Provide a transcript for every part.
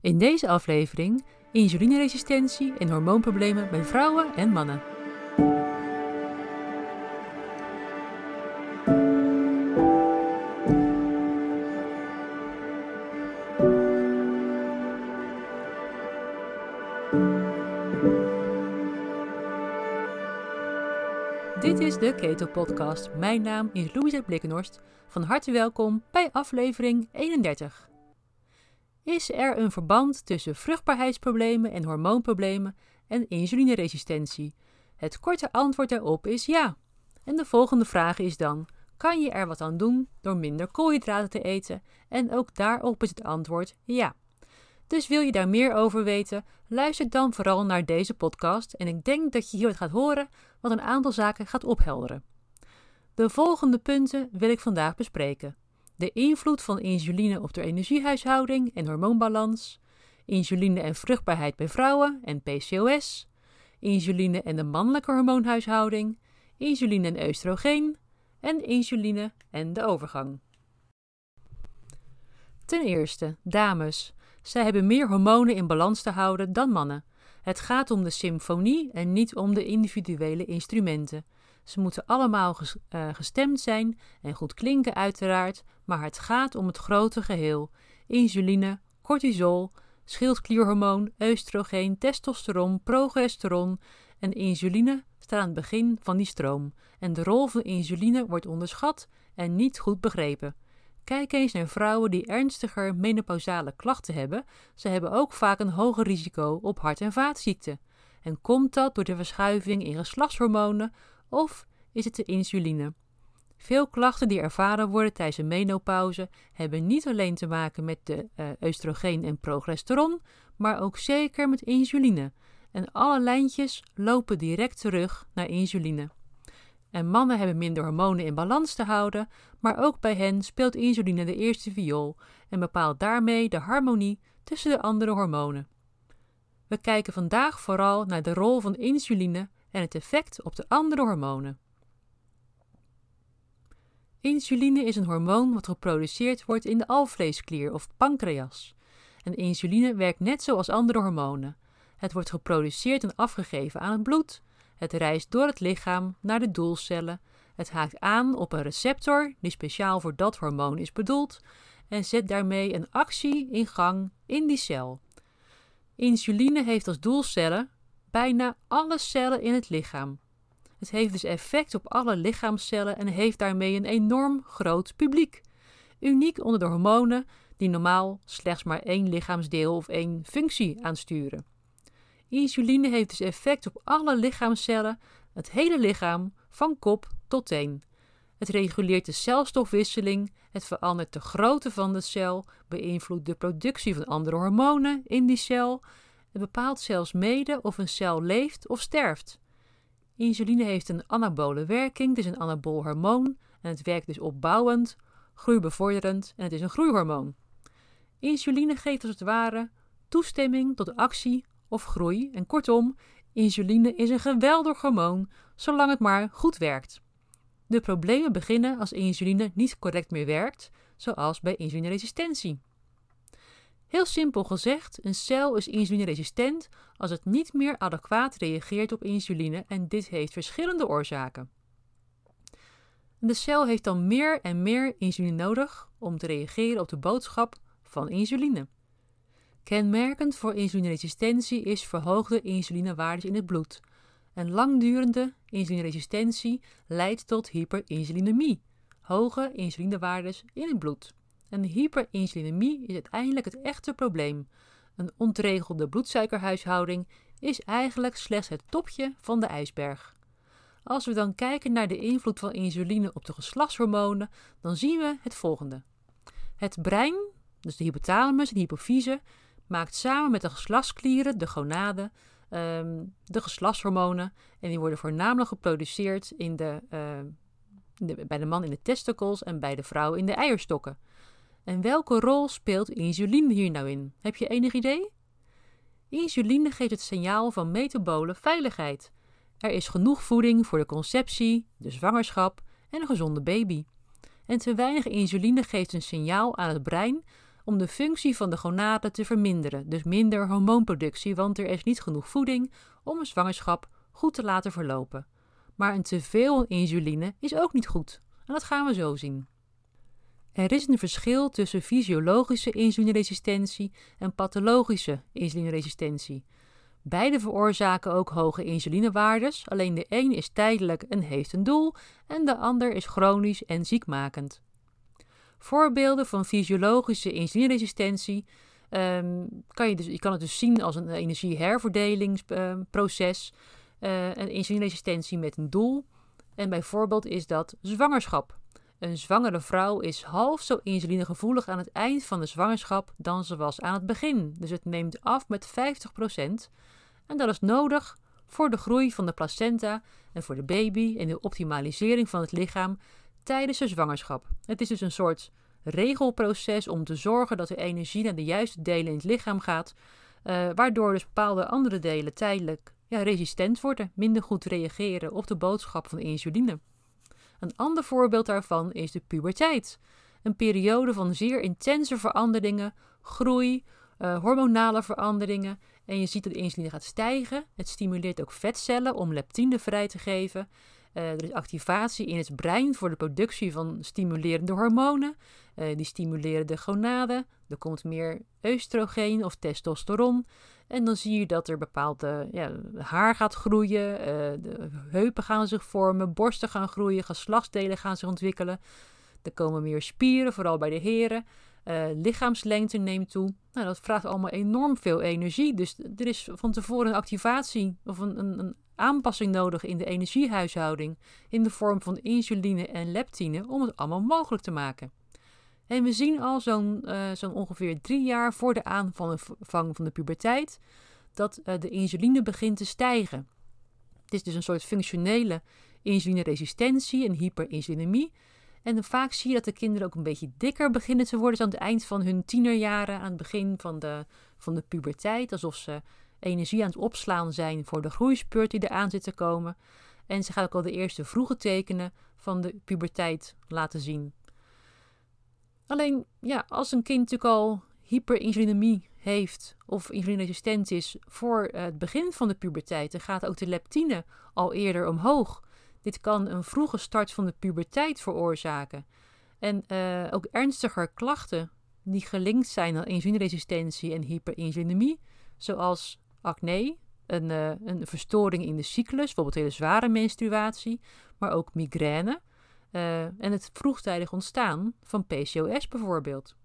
In deze aflevering insulineresistentie en hormoonproblemen bij vrouwen en mannen. Dit is de Keto Podcast. Mijn naam is Louise Blikkenhorst. Van harte welkom bij aflevering 31. Is er een verband tussen vruchtbaarheidsproblemen en hormoonproblemen en insulineresistentie? Het korte antwoord daarop is ja. En de volgende vraag is dan: kan je er wat aan doen door minder koolhydraten te eten? En ook daarop is het antwoord ja. Dus wil je daar meer over weten? Luister dan vooral naar deze podcast en ik denk dat je hier wat gaat horen wat een aantal zaken gaat ophelderen. De volgende punten wil ik vandaag bespreken de invloed van insuline op de energiehuishouding en hormoonbalans, insuline en vruchtbaarheid bij vrouwen en PCOS, insuline en de mannelijke hormoonhuishouding, insuline en oestrogeen en insuline en de overgang. Ten eerste, dames. Zij hebben meer hormonen in balans te houden dan mannen. Het gaat om de symfonie en niet om de individuele instrumenten. Ze moeten allemaal eh, gestemd zijn en goed klinken, uiteraard, maar het gaat om het grote geheel: insuline, cortisol, schildklierhormoon, oestrogeen, testosteron, progesteron en insuline staat aan het begin van die stroom. En de rol van insuline wordt onderschat en niet goed begrepen. Kijk eens naar vrouwen die ernstiger menopausale klachten hebben. Ze hebben ook vaak een hoger risico op hart- en vaatziekten. En komt dat door de verschuiving in geslachtshormonen of is het de insuline? Veel klachten die ervaren worden tijdens een menopauze hebben niet alleen te maken met de uh, oestrogeen en progesteron, maar ook zeker met insuline. En alle lijntjes lopen direct terug naar insuline. En mannen hebben minder hormonen in balans te houden, maar ook bij hen speelt insuline de eerste viool en bepaalt daarmee de harmonie tussen de andere hormonen. We kijken vandaag vooral naar de rol van insuline en het effect op de andere hormonen. Insuline is een hormoon wat geproduceerd wordt in de alvleesklier of pancreas. En insuline werkt net zoals andere hormonen. Het wordt geproduceerd en afgegeven aan het bloed. Het reist door het lichaam naar de doelcellen. Het haakt aan op een receptor die speciaal voor dat hormoon is bedoeld en zet daarmee een actie in gang in die cel. Insuline heeft als doelcellen bijna alle cellen in het lichaam. Het heeft dus effect op alle lichaamcellen en heeft daarmee een enorm groot publiek. Uniek onder de hormonen die normaal slechts maar één lichaamsdeel of één functie aansturen. Insuline heeft dus effect op alle lichaamcellen, het hele lichaam, van kop tot teen. Het reguleert de celstofwisseling, het verandert de grootte van de cel, beïnvloedt de productie van andere hormonen in die cel. Het bepaalt zelfs mede of een cel leeft of sterft. Insuline heeft een anabole werking, is een anabool hormoon en het werkt dus opbouwend, groeibevorderend en het is een groeihormoon. Insuline geeft als het ware toestemming tot actie of groei en kortom, insuline is een geweldig hormoon zolang het maar goed werkt. De problemen beginnen als insuline niet correct meer werkt, zoals bij insulineresistentie. Heel simpel gezegd, een cel is insulineresistent als het niet meer adequaat reageert op insuline en dit heeft verschillende oorzaken. De cel heeft dan meer en meer insuline nodig om te reageren op de boodschap van insuline. Kenmerkend voor insulineresistentie is verhoogde insulinewaardes in het bloed. En langdurende insulineresistentie leidt tot hyperinsulinemie, hoge insulinewaardes in het bloed. En hyperinsulinemie is uiteindelijk het echte probleem. Een ontregelde bloedsuikerhuishouding is eigenlijk slechts het topje van de ijsberg. Als we dan kijken naar de invloed van insuline op de geslachtshormonen, dan zien we het volgende. Het brein, dus de hypothalamus en hypofyse, maakt samen met de geslachtsklieren, de gonaden, ehm, de geslachtshormonen. En die worden voornamelijk geproduceerd in de, uh, de, bij de man in de testicles en bij de vrouw in de eierstokken. En welke rol speelt insuline hier nou in? Heb je enig idee? Insuline geeft het signaal van metabole veiligheid. Er is genoeg voeding voor de conceptie, de zwangerschap en een gezonde baby. En te weinig insuline geeft een signaal aan het brein om de functie van de gonaden te verminderen, dus minder hormoonproductie, want er is niet genoeg voeding om een zwangerschap goed te laten verlopen. Maar een teveel insuline is ook niet goed. En dat gaan we zo zien. Er is een verschil tussen fysiologische insulineresistentie en pathologische insulineresistentie. Beide veroorzaken ook hoge insulinewaardes, alleen de een is tijdelijk en heeft een doel en de ander is chronisch en ziekmakend. Voorbeelden van fysiologische insulineresistentie um, kan je, dus, je kan het dus zien als een energieherverdelingsproces, uh, een insulineresistentie met een doel. En bijvoorbeeld is dat zwangerschap. Een zwangere vrouw is half zo insulinegevoelig aan het eind van de zwangerschap dan ze was aan het begin. Dus het neemt af met 50%. En dat is nodig voor de groei van de placenta en voor de baby en de optimalisering van het lichaam tijdens de zwangerschap. Het is dus een soort regelproces om te zorgen dat de energie naar de juiste delen in het lichaam gaat, uh, waardoor dus bepaalde andere delen tijdelijk ja, resistent worden, minder goed reageren op de boodschap van insuline. Een ander voorbeeld daarvan is de puberteit. Een periode van zeer intense veranderingen, groei, uh, hormonale veranderingen. En je ziet dat de insuline gaat stijgen. Het stimuleert ook vetcellen om leptine vrij te geven. Uh, er is activatie in het brein voor de productie van stimulerende hormonen. Uh, die stimuleren de gonaden. Er komt meer oestrogeen of testosteron. En dan zie je dat er bepaalde ja, haar gaat groeien, uh, de heupen gaan zich vormen, borsten gaan groeien, geslachtsdelen gaan zich ontwikkelen. Er komen meer spieren, vooral bij de heren. Uh, lichaamslengte neemt toe. Nou, dat vraagt allemaal enorm veel energie. Dus er is van tevoren een activatie of een, een aanpassing nodig in de energiehuishouding in de vorm van insuline en leptine om het allemaal mogelijk te maken. En we zien al zo'n uh, ongeveer drie jaar voor de aanvang van de puberteit dat uh, de insuline begint te stijgen. Het is dus een soort functionele insulineresistentie en hyperinsulinemie. En vaak zie je dat de kinderen ook een beetje dikker beginnen te worden. Dus aan het eind van hun tienerjaren, aan het begin van de, van de puberteit. Alsof ze energie aan het opslaan zijn voor de groeispurt die eraan zit te komen. En ze gaat ook al de eerste vroege tekenen van de puberteit laten zien. Alleen, ja, als een kind natuurlijk al hyperinsulinemie heeft of insulineresistent is voor het begin van de puberteit, dan gaat ook de leptine al eerder omhoog. Dit kan een vroege start van de puberteit veroorzaken. En uh, ook ernstiger klachten die gelinkt zijn aan insulineresistentie en hyperinsulinemie, zoals acne, een, uh, een verstoring in de cyclus, bijvoorbeeld hele zware menstruatie, maar ook migraine uh, en het vroegtijdig ontstaan van PCOS bijvoorbeeld.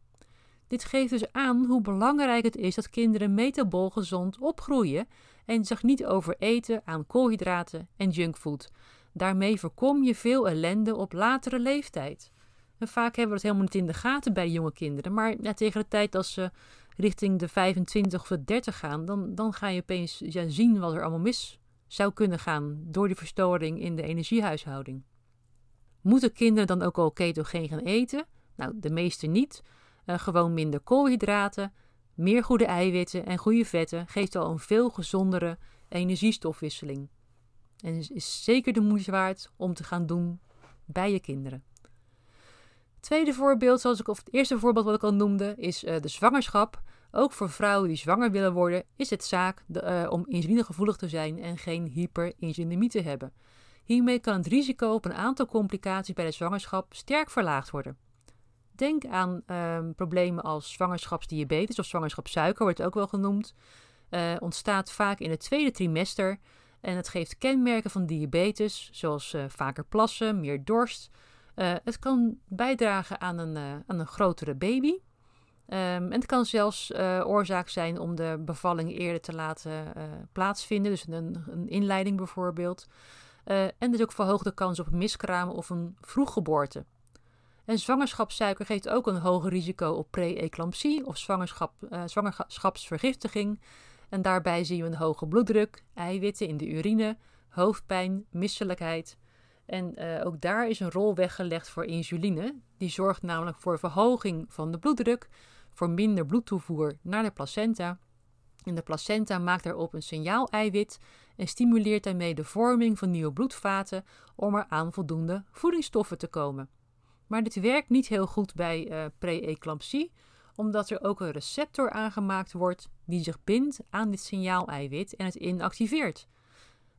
Dit geeft dus aan hoe belangrijk het is dat kinderen metabool gezond opgroeien en zich niet overeten aan koolhydraten en junkfood. Daarmee voorkom je veel ellende op latere leeftijd. En vaak hebben we het helemaal niet in de gaten bij jonge kinderen, maar tegen de tijd als ze richting de 25 of de 30 gaan, dan, dan ga je opeens ja, zien wat er allemaal mis zou kunnen gaan door die verstoring in de energiehuishouding. Moeten kinderen dan ook al ketogeen gaan eten? Nou, de meeste niet. Uh, gewoon minder koolhydraten, meer goede eiwitten en goede vetten geeft al een veel gezondere energiestofwisseling. En is zeker de moeite waard om te gaan doen bij je kinderen. Tweede voorbeeld, zoals ik, of het eerste voorbeeld wat ik al noemde, is uh, de zwangerschap. Ook voor vrouwen die zwanger willen worden, is het zaak de, uh, om insulinegevoelig te zijn en geen hyperinsulinemie te hebben. Hiermee kan het risico op een aantal complicaties bij de zwangerschap sterk verlaagd worden. Denk aan um, problemen als zwangerschapsdiabetes of zwangerschapssuiker, wordt ook wel genoemd. Uh, ontstaat vaak in het tweede trimester en het geeft kenmerken van diabetes, zoals uh, vaker plassen, meer dorst. Uh, het kan bijdragen aan een, aan een grotere baby. Um, en het kan zelfs oorzaak zijn om de bevalling eerder te laten plaatsvinden, dus een, een inleiding bijvoorbeeld. Uh, en is ook verhoogde kans op miskraam of een vroeggeboorte. En zwangerschapssuiker geeft ook een hoger risico op pre-eclampsie of zwangerschap, uh, zwangerschapsvergiftiging. En daarbij zien we een hoge bloeddruk, eiwitten in de urine, hoofdpijn, misselijkheid. En uh, ook daar is een rol weggelegd voor insuline. Die zorgt namelijk voor verhoging van de bloeddruk, voor minder bloedtoevoer naar de placenta. En de placenta maakt daarop een signaal-eiwit en stimuleert daarmee de vorming van nieuwe bloedvaten om er aan voldoende voedingsstoffen te komen. Maar dit werkt niet heel goed bij uh, pre-eclampsie, omdat er ook een receptor aangemaakt wordt die zich bindt aan dit signaal-eiwit en het inactiveert.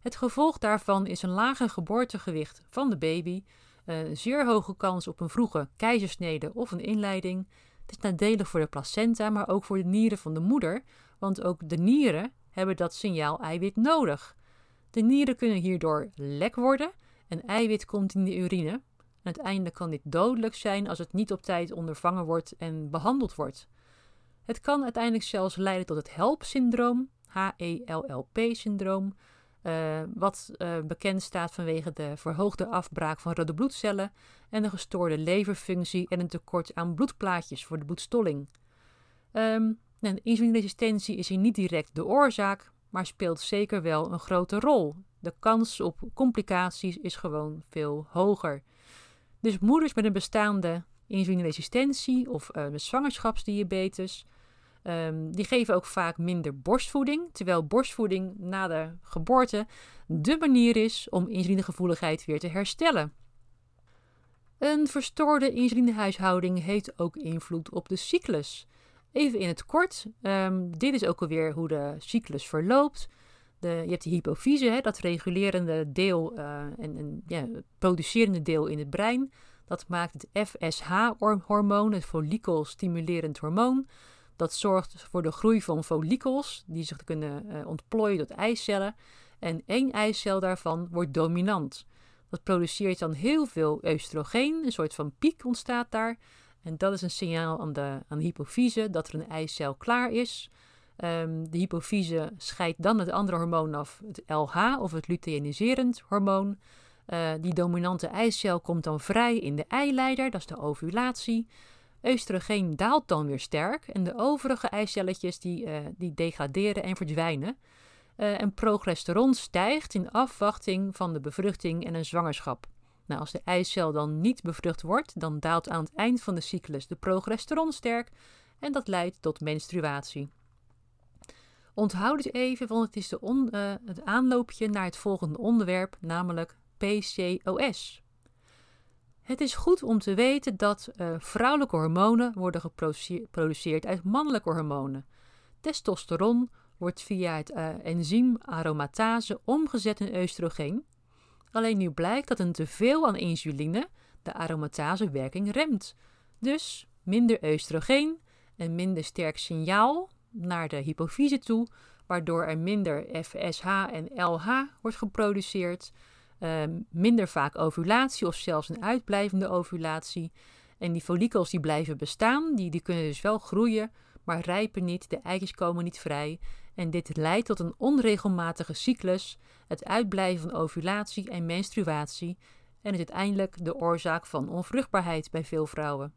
Het gevolg daarvan is een lager geboortegewicht van de baby, een zeer hoge kans op een vroege keizersnede of een inleiding. Het is nadelig voor de placenta, maar ook voor de nieren van de moeder, want ook de nieren hebben dat signaal-eiwit nodig. De nieren kunnen hierdoor lek worden en eiwit komt in de urine. Uiteindelijk kan dit dodelijk zijn als het niet op tijd ondervangen wordt en behandeld wordt. Het kan uiteindelijk zelfs leiden tot het HELP-syndroom, H-E-L-L-P-syndroom, uh, wat uh, bekend staat vanwege de verhoogde afbraak van rode bloedcellen en een gestoorde leverfunctie en een tekort aan bloedplaatjes voor de bloedstolling. Um, insulineresistentie is hier niet direct de oorzaak, maar speelt zeker wel een grote rol. De kans op complicaties is gewoon veel hoger. Dus moeders met een bestaande insulineresistentie of uh, zwangerschapsdiabetes Um, die geven ook vaak minder borstvoeding, terwijl borstvoeding na de geboorte de manier is om insulinegevoeligheid weer te herstellen. Een verstoorde insulinehuishouding heeft ook invloed op de cyclus. Even in het kort, um, dit is ook alweer hoe de cyclus verloopt. De, je hebt de hypofyse, hè, dat regulerende deel uh, en, en ja, producerende deel in het brein. Dat maakt het FSH-hormoon, het follikelstimulerend hormoon. Dat zorgt voor de groei van follicels, die zich kunnen uh, ontplooien tot eicellen. En één eicel daarvan wordt dominant. Dat produceert dan heel veel oestrogeen, een soort van piek ontstaat daar. En dat is een signaal aan de, aan de hypofyse dat er een eicel klaar is. Um, de hypofyse scheidt dan het andere hormoon af, het LH of het luteiniserend hormoon. Uh, die dominante eicel komt dan vrij in de eileider, dat is de ovulatie. Oestrogeen daalt dan weer sterk en de overige eicelletjes die, uh, die degraderen en verdwijnen. Uh, en progesteron stijgt in afwachting van de bevruchting en een zwangerschap. Nou, als de eicel dan niet bevrucht wordt, dan daalt aan het eind van de cyclus de progesteron sterk en dat leidt tot menstruatie. Onthoud dit even, want het is de uh, het aanloopje naar het volgende onderwerp, namelijk PCOS. Het is goed om te weten dat uh, vrouwelijke hormonen worden geproduceerd uit mannelijke hormonen. Testosteron wordt via het uh, enzym aromatase omgezet in oestrogeen. Alleen nu blijkt dat een teveel aan insuline de aromatasewerking remt. Dus minder oestrogeen en minder sterk signaal naar de hypofyse toe, waardoor er minder FSH en LH wordt geproduceerd. Ehm, minder vaak ovulatie of zelfs een uitblijvende ovulatie. En die follikels die blijven bestaan, die, die kunnen dus wel groeien, maar rijpen niet, de eitjes komen niet vrij. En dit leidt tot een onregelmatige cyclus, het uitblijven van ovulatie en menstruatie en is uiteindelijk de oorzaak van onvruchtbaarheid bij veel vrouwen.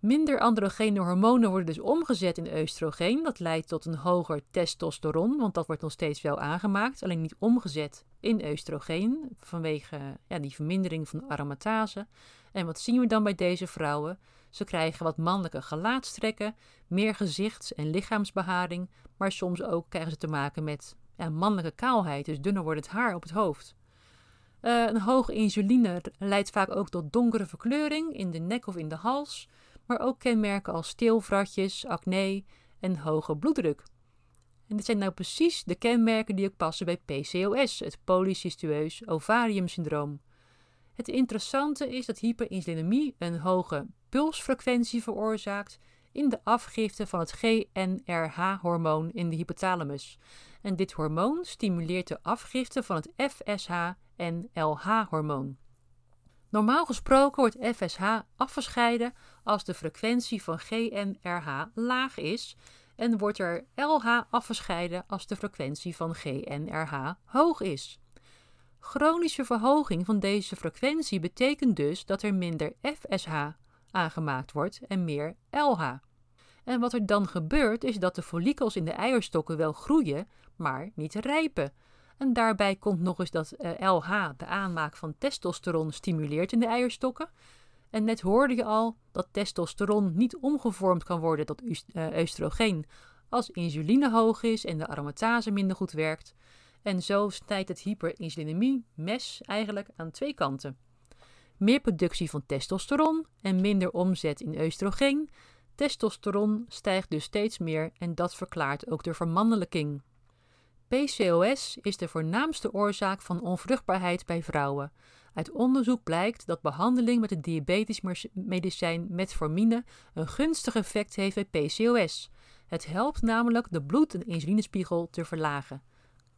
Minder androgene hormonen worden dus omgezet in oestrogeen. Dat leidt tot een hoger testosteron, want dat wordt nog steeds wel aangemaakt, alleen niet omgezet in oestrogeen vanwege ja, die vermindering van aromatase. En wat zien we dan bij deze vrouwen? Ze krijgen wat mannelijke gelaatstrekken, meer gezichts- en lichaamsbeharing, maar soms ook krijgen ze te maken met ja, mannelijke kaalheid, dus dunner wordt het haar op het hoofd. Uh, een hoge insuline leidt vaak ook tot donkere verkleuring in de nek of in de hals maar ook kenmerken als steelvratjes, acne en hoge bloeddruk. En dit zijn nou precies de kenmerken die ook passen bij PCOS, het polycystueus ovariumsyndroom. Het interessante is dat hyperinsulinemie een hoge pulsfrequentie veroorzaakt in de afgifte van het GNRH-hormoon in de hypothalamus. En dit hormoon stimuleert de afgifte van het FSH- en LH-hormoon. Normaal gesproken wordt FSH afgescheiden als de frequentie van GNRH laag is en wordt er LH afgescheiden als de frequentie van GNRH hoog is. Chronische verhoging van deze frequentie betekent dus dat er minder FSH aangemaakt wordt en meer LH. En wat er dan gebeurt is dat de follikels in de eierstokken wel groeien, maar niet rijpen. En daarbij komt nog eens dat LH eh, de aanmaak van testosteron stimuleert in de eierstokken. En net hoorde je al dat testosteron niet omgevormd kan worden tot uh, oestrogeen als insuline hoog is en de aromatase minder goed werkt. En zo snijdt het hyperinsulinemie mes eigenlijk aan twee kanten. Meer productie van testosteron en minder omzet in oestrogeen Testosteron stijgt dus steeds meer en dat verklaart ook de vermannelijking. PCOS is de voornaamste oorzaak van onvruchtbaarheid bij vrouwen. Uit onderzoek blijkt dat behandeling met het diabetisch medicijn metformine een gunstig effect heeft bij PCOS. Het helpt namelijk de bloed- en insulinespiegel te verlagen.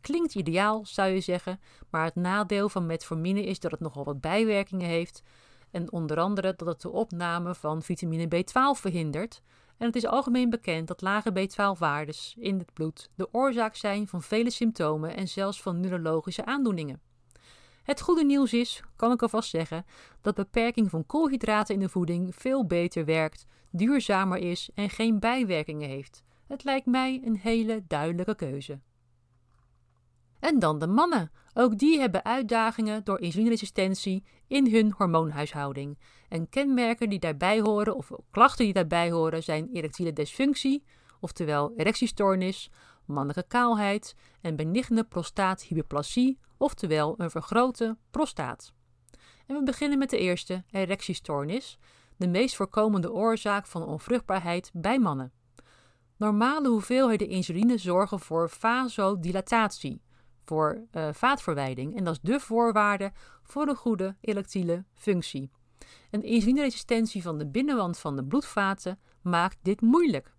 Klinkt ideaal, zou je zeggen, maar het nadeel van metformine is dat het nogal wat bijwerkingen heeft. En onder andere dat het de opname van vitamine B12 verhindert. En het is algemeen bekend dat lage B12-waardes in het bloed de oorzaak zijn van vele symptomen en zelfs van neurologische aandoeningen. Het goede nieuws is, kan ik alvast zeggen, dat beperking van koolhydraten in de voeding veel beter werkt, duurzamer is en geen bijwerkingen heeft. Het lijkt mij een hele duidelijke keuze. En dan de mannen. Ook die hebben uitdagingen door insulineresistentie in hun hormoonhuishouding. En kenmerken die daarbij horen, of klachten die daarbij horen, zijn erectiele dysfunctie, oftewel erectiestoornis, mannelijke kaalheid en benigne prostaathyperplasie, oftewel een vergrote prostaat. En we beginnen met de eerste, erectiestoornis, de meest voorkomende oorzaak van onvruchtbaarheid bij mannen. Normale hoeveelheden insuline zorgen voor vasodilatatie, voor uh, vaatverwijding. En dat is de voorwaarde voor een goede erectiele functie. Een insulineresistentie van de binnenwand van de bloedvaten maakt dit moeilijk.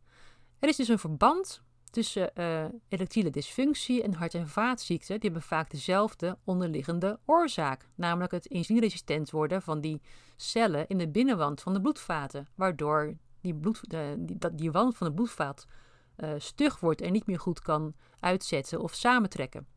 Er is dus een verband tussen uh, erectiele dysfunctie en hart- en vaatziekten. Die hebben vaak dezelfde onderliggende oorzaak, namelijk het insulineresistent worden van die cellen in de binnenwand van de bloedvaten, waardoor die, bloed, die, dat, die wand van de bloedvaat stug wordt en niet meer goed kan uitzetten of samentrekken.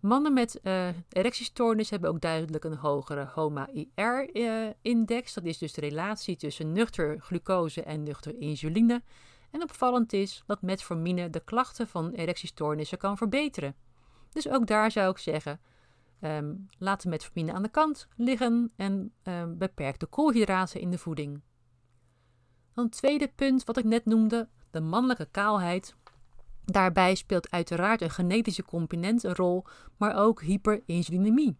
Mannen met uh, erectiestoornis hebben ook duidelijk een hogere HOMA-IR-index. Eh, dat is dus de relatie tussen nuchter glucose en nuchter insuline. En opvallend is dat metformine de klachten van erectiestoornissen kan verbeteren. Dus ook daar zou ik zeggen, um, laat de metformine aan de kant liggen en um, beperk de koolhydraten in de voeding. Dan tweede punt wat ik net noemde, de mannelijke kaalheid Daarbij speelt uiteraard een genetische component een rol, maar ook hyperinsulinemie.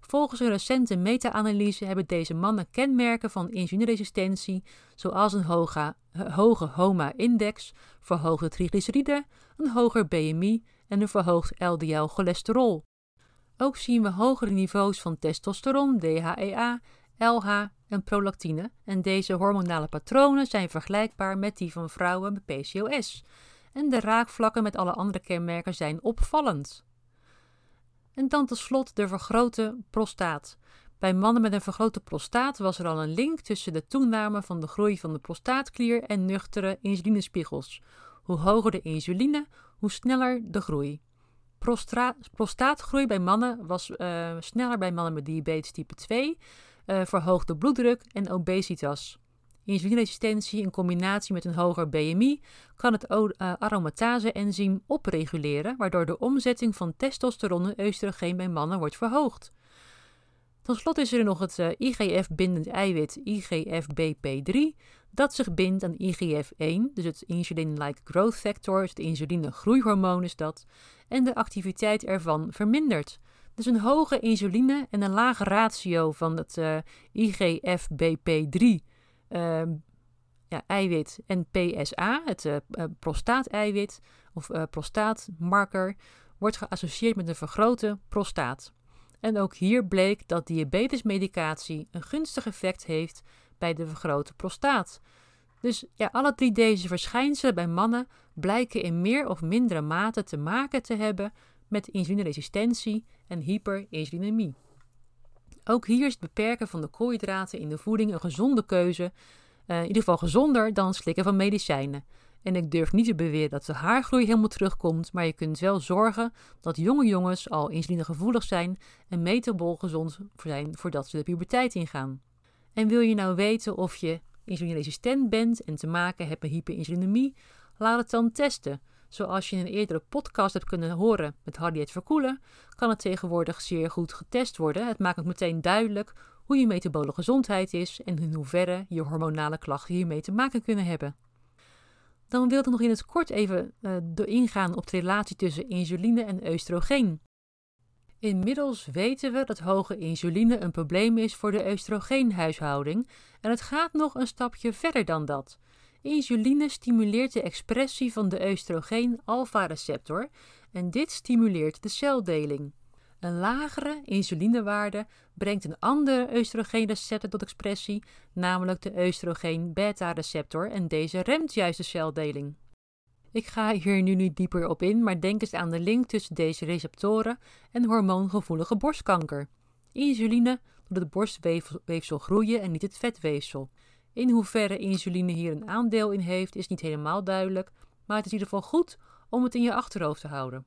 Volgens een recente meta-analyse hebben deze mannen kenmerken van insulineresistentie, zoals een hoge, hoge HOMA-index, verhoogde triglyceriden, een hoger BMI en een verhoogd LDL-cholesterol. Ook zien we hogere niveaus van testosteron, DHEA, LH en prolactine, en deze hormonale patronen zijn vergelijkbaar met die van vrouwen met PCOS en de raakvlakken met alle andere kenmerken zijn opvallend. En dan tot slot de vergrote prostaat. Bij mannen met een vergrote prostaat was er al een link tussen de toename van de groei van de prostaatklier en nuchtere insulinespiegels. Hoe hoger de insuline, hoe sneller de groei. prostaatgroei bij mannen was uh, sneller bij mannen met diabetes type 2, uh, verhoogde bloeddruk en obesitas. Insulineresistentie in combinatie met een hoger BMI kan het uh, aromatase-enzym opreguleren, waardoor de omzetting van testosteron en oestrogeen bij mannen wordt verhoogd. Tot slot is er nog het uh, IGF-bindend eiwit IGF-BP3, dat zich bindt aan IGF-1, dus het insulin-like growth factor, het insuline-groeihormoon is dat, en de activiteit ervan vermindert. Dus een hoge insuline en een lage ratio van het uh, IGF-BP3 Ehm, ja, eiwit en PSA, het uh, prostaateiwit of uh, prostaatmarker, wordt geassocieerd met een vergrote prostaat. En ook hier bleek dat diabetesmedicatie een gunstig effect heeft bij de vergrote prostaat. Dus ja, alle drie deze verschijnselen bij mannen blijken in meer of mindere mate te maken te hebben met insulineresistentie en hyperinsulinemie. Ook hier is het beperken van de koolhydraten in de voeding een gezonde keuze. Uh, in ieder geval gezonder dan slikken van medicijnen. En ik durf niet te beweren dat de haargroei helemaal terugkomt, maar je kunt wel zorgen dat jonge jongens al insulinegevoelig zijn en metabol gezond zijn voordat ze de puberteit ingaan. En wil je nou weten of je insulineresistent bent en te maken hebt met hyperinsulinemie, laat het dan testen. Zoals je in een eerdere podcast hebt kunnen horen met Harriet Verkoelen, kan het tegenwoordig zeer goed getest worden. Het maakt ook meteen duidelijk hoe je metabole gezondheid is en in hoeverre je hormonale klachten hiermee te maken kunnen hebben. Dan wil ik nog in het kort even uh, ingaan op de relatie tussen insuline en oestrogeen. Inmiddels weten we dat hoge insuline een probleem is voor de oestrogeenhuishouding en het gaat nog een stapje verder dan dat. Insuline stimuleert de expressie van de oestrogeen-alpha-receptor en dit stimuleert de celdeling. Een lagere insulinewaarde brengt een andere oestrogeenreceptor tot expressie, namelijk de oestrogeen-beta-receptor en deze remt juist de celdeling. Ik ga hier nu niet dieper op in, maar denk eens aan de link tussen deze receptoren en hormoongevoelige borstkanker. Insuline doet het borstweefsel groeien en niet het vetweefsel. In hoeverre insuline hier een aandeel in heeft, is niet helemaal duidelijk, maar het is in ieder geval goed om het in je achterhoofd te houden.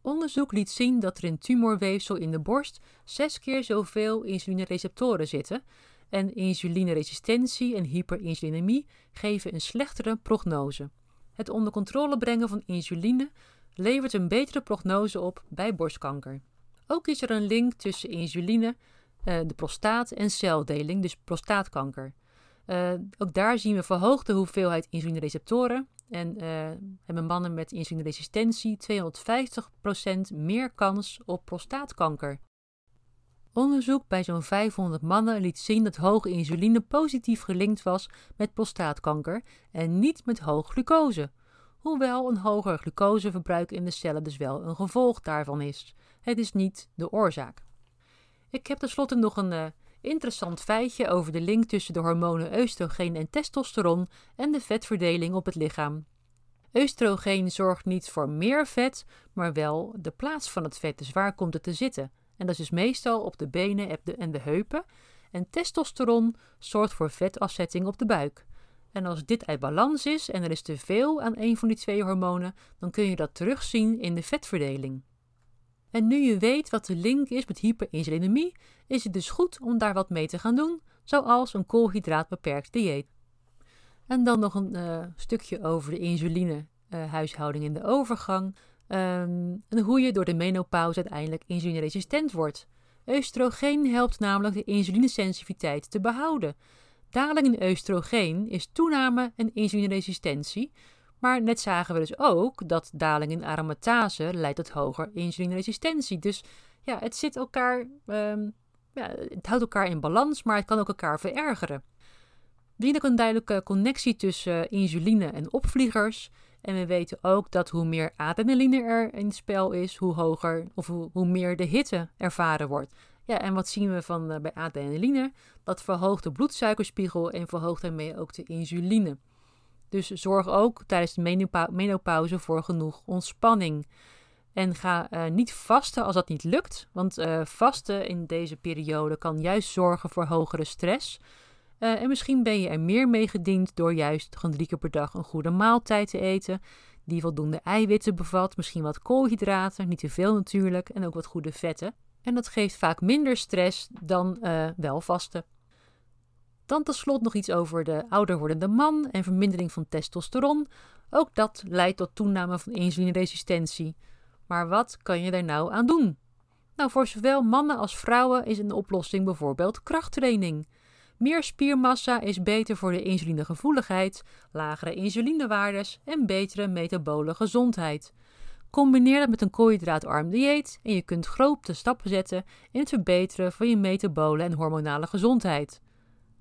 Onderzoek liet zien dat er in tumorweefsel in de borst zes keer zoveel insulinereceptoren zitten en insulineresistentie en hyperinsulinemie geven een slechtere prognose. Het onder controle brengen van insuline levert een betere prognose op bij borstkanker. Ook is er een link tussen insuline, eh, de prostaat en celdeling, dus prostaatkanker. Uh, ook daar zien we verhoogde hoeveelheid insulinereceptoren en uh, hebben mannen met insulineresistentie 250% meer kans op prostaatkanker. Onderzoek bij zo'n 500 mannen liet zien dat hoge insuline positief gelinkt was met prostaatkanker en niet met hoog glucose. Hoewel een hoger glucoseverbruik in de cellen dus wel een gevolg daarvan is. Het is niet de oorzaak. Ik heb tenslotte nog een uh, interessant feitje over de link tussen de hormonen oestrogeen en testosteron en de vetverdeling op het lichaam. Oestrogeen zorgt niet voor meer vet, maar wel de plaats van het vet. Dus waar komt het te zitten? En dat is dus meestal op de benen en de heupen. En testosteron zorgt voor vetafzetting op de buik. En als dit uit balans is en er is te veel aan een van die twee hormonen, dan kun je dat terugzien in de vetverdeling. En nu je weet wat de link is met hyperinsulinemie, is het dus goed om daar wat mee te gaan doen, zoals een koolhydraatbeperkt dieet. En dan nog een uh, stukje over de insulinehuishouding uh, in de overgang. Um, en hoe je door de menopauze uiteindelijk insulineresistent wordt. Oestrogeen helpt namelijk de insulinesensitiviteit te behouden. Daling in oestrogeen is toename en insulineresistentie, maar net zagen we dus ook dat daling in aromatase leidt tot hoger insulineresistentie. Dus ja, het zit elkaar, um, ja, het houdt elkaar in balans, maar het kan ook elkaar verergeren. We zien ook een duidelijke connectie tussen insuline en opvliegers. En we weten ook dat hoe meer adrenaline er in het spel is, hoe hoger of hoe, hoe meer de hitte ervaren wordt. Ja, en wat zien we van uh, bij adrenaline? Dat verhoogt de bloedsuikerspiegel en verhoogt daarmee ook de insuline. Dus zorg ook tijdens de menopauze voor genoeg ontspanning. En ga uh, niet vasten als dat niet lukt, want uh, vasten in deze periode kan juist zorgen voor hogere stress. Uh, en misschien ben je er meer mee gediend door juist gewoon drie keer per dag een goede maaltijd te eten. Die voldoende eiwitten bevat, misschien wat koolhydraten, niet te veel natuurlijk, en ook wat goede vetten. En dat geeft vaak minder stress dan wel vasten. Dan tenslotte nog iets over de ouder wordende man en vermindering van testosteron. Ook dat leidt tot toename van insulineresistentie. Maar wat kan je daar nou aan doen? Nou, voor zowel mannen als vrouwen is een oplossing bijvoorbeeld krachttraining. Meer spiermassa is beter voor de insulinegevoeligheid, lagere insulinewaardes en betere metabole gezondheid. Combineer dat met een koolhydraatarm dieet en je kunt grote stappen zetten in het verbeteren van je metabole en hormonale gezondheid.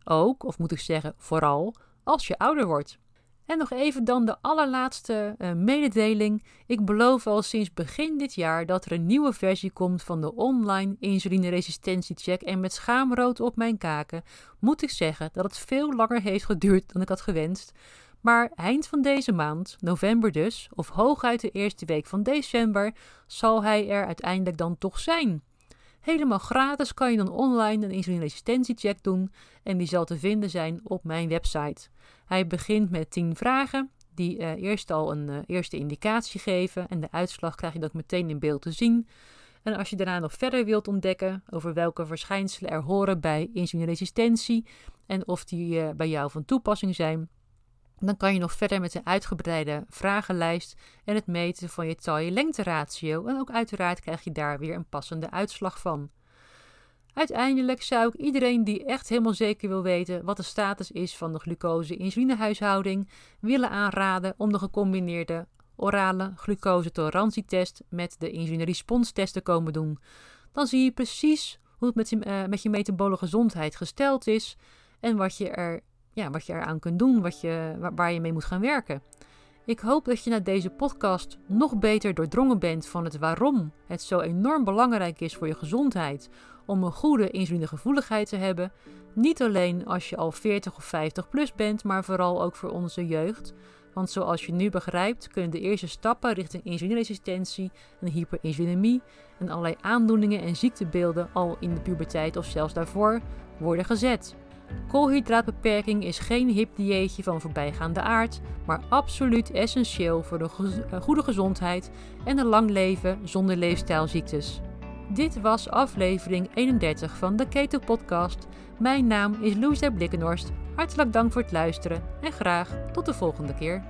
Ook, of moet ik zeggen vooral, als je ouder wordt. En nog even dan de allerlaatste uh, mededeling. Ik beloof al sinds begin dit jaar dat er een nieuwe versie komt van de online insulineresistentiecheck. En met schaamrood op mijn kaken moet ik zeggen dat het veel langer heeft geduurd dan ik had gewenst. Maar eind van deze maand, november dus, of hooguit de eerste week van december, zal hij er uiteindelijk dan toch zijn. Helemaal gratis kan je dan online een insulineresistentiecheck doen en die zal te vinden zijn op mijn website. Hij begint met 10 vragen die uh, eerst al een uh, eerste indicatie geven en de uitslag krijg je dan meteen in beeld te zien. En als je daarna nog verder wilt ontdekken over welke verschijnselen er horen bij insulineresistentie en of die uh, bij jou van toepassing zijn, dan kan je nog verder met een uitgebreide vragenlijst en het meten van je taille-lengte-ratio. En ook uiteraard krijg je daar weer een passende uitslag van. Uiteindelijk zou ik iedereen die echt helemaal zeker wil weten wat de status is van de glucose-insulinehuishouding willen aanraden om de gecombineerde orale glucose-tolerantietest met de insulineresponstest te komen doen. Dan zie je precies hoe het met je, uh, met je metabole gezondheid gesteld is en wat je er ja, wat je eraan kunt doen, wat je, waar je mee moet gaan werken. Ik hoop dat je na deze podcast nog beter doordrongen bent van het waarom het zo enorm belangrijk is voor je gezondheid om een goede insulinegevoeligheid te hebben. Niet alleen als je al 40 of 50 plus bent, maar vooral ook voor onze jeugd. Want zoals je nu begrijpt, kunnen de eerste stappen richting insulineresistentie en hyperinsulinemie en allerlei aandoeningen en ziektebeelden al in de puberteit of zelfs daarvoor worden gezet. Koolhydraatbeperking is geen hip dieetje van voorbijgaande aard, maar absoluut essentieel voor de eh, goede gezondheid en een lang leven zonder leefstijlziektes. Dit was aflevering 31 van de Keto Podcast. Mijn naam is Louise Blikkenhorst. Hartelijk dank voor het luisteren en graag tot de volgende keer.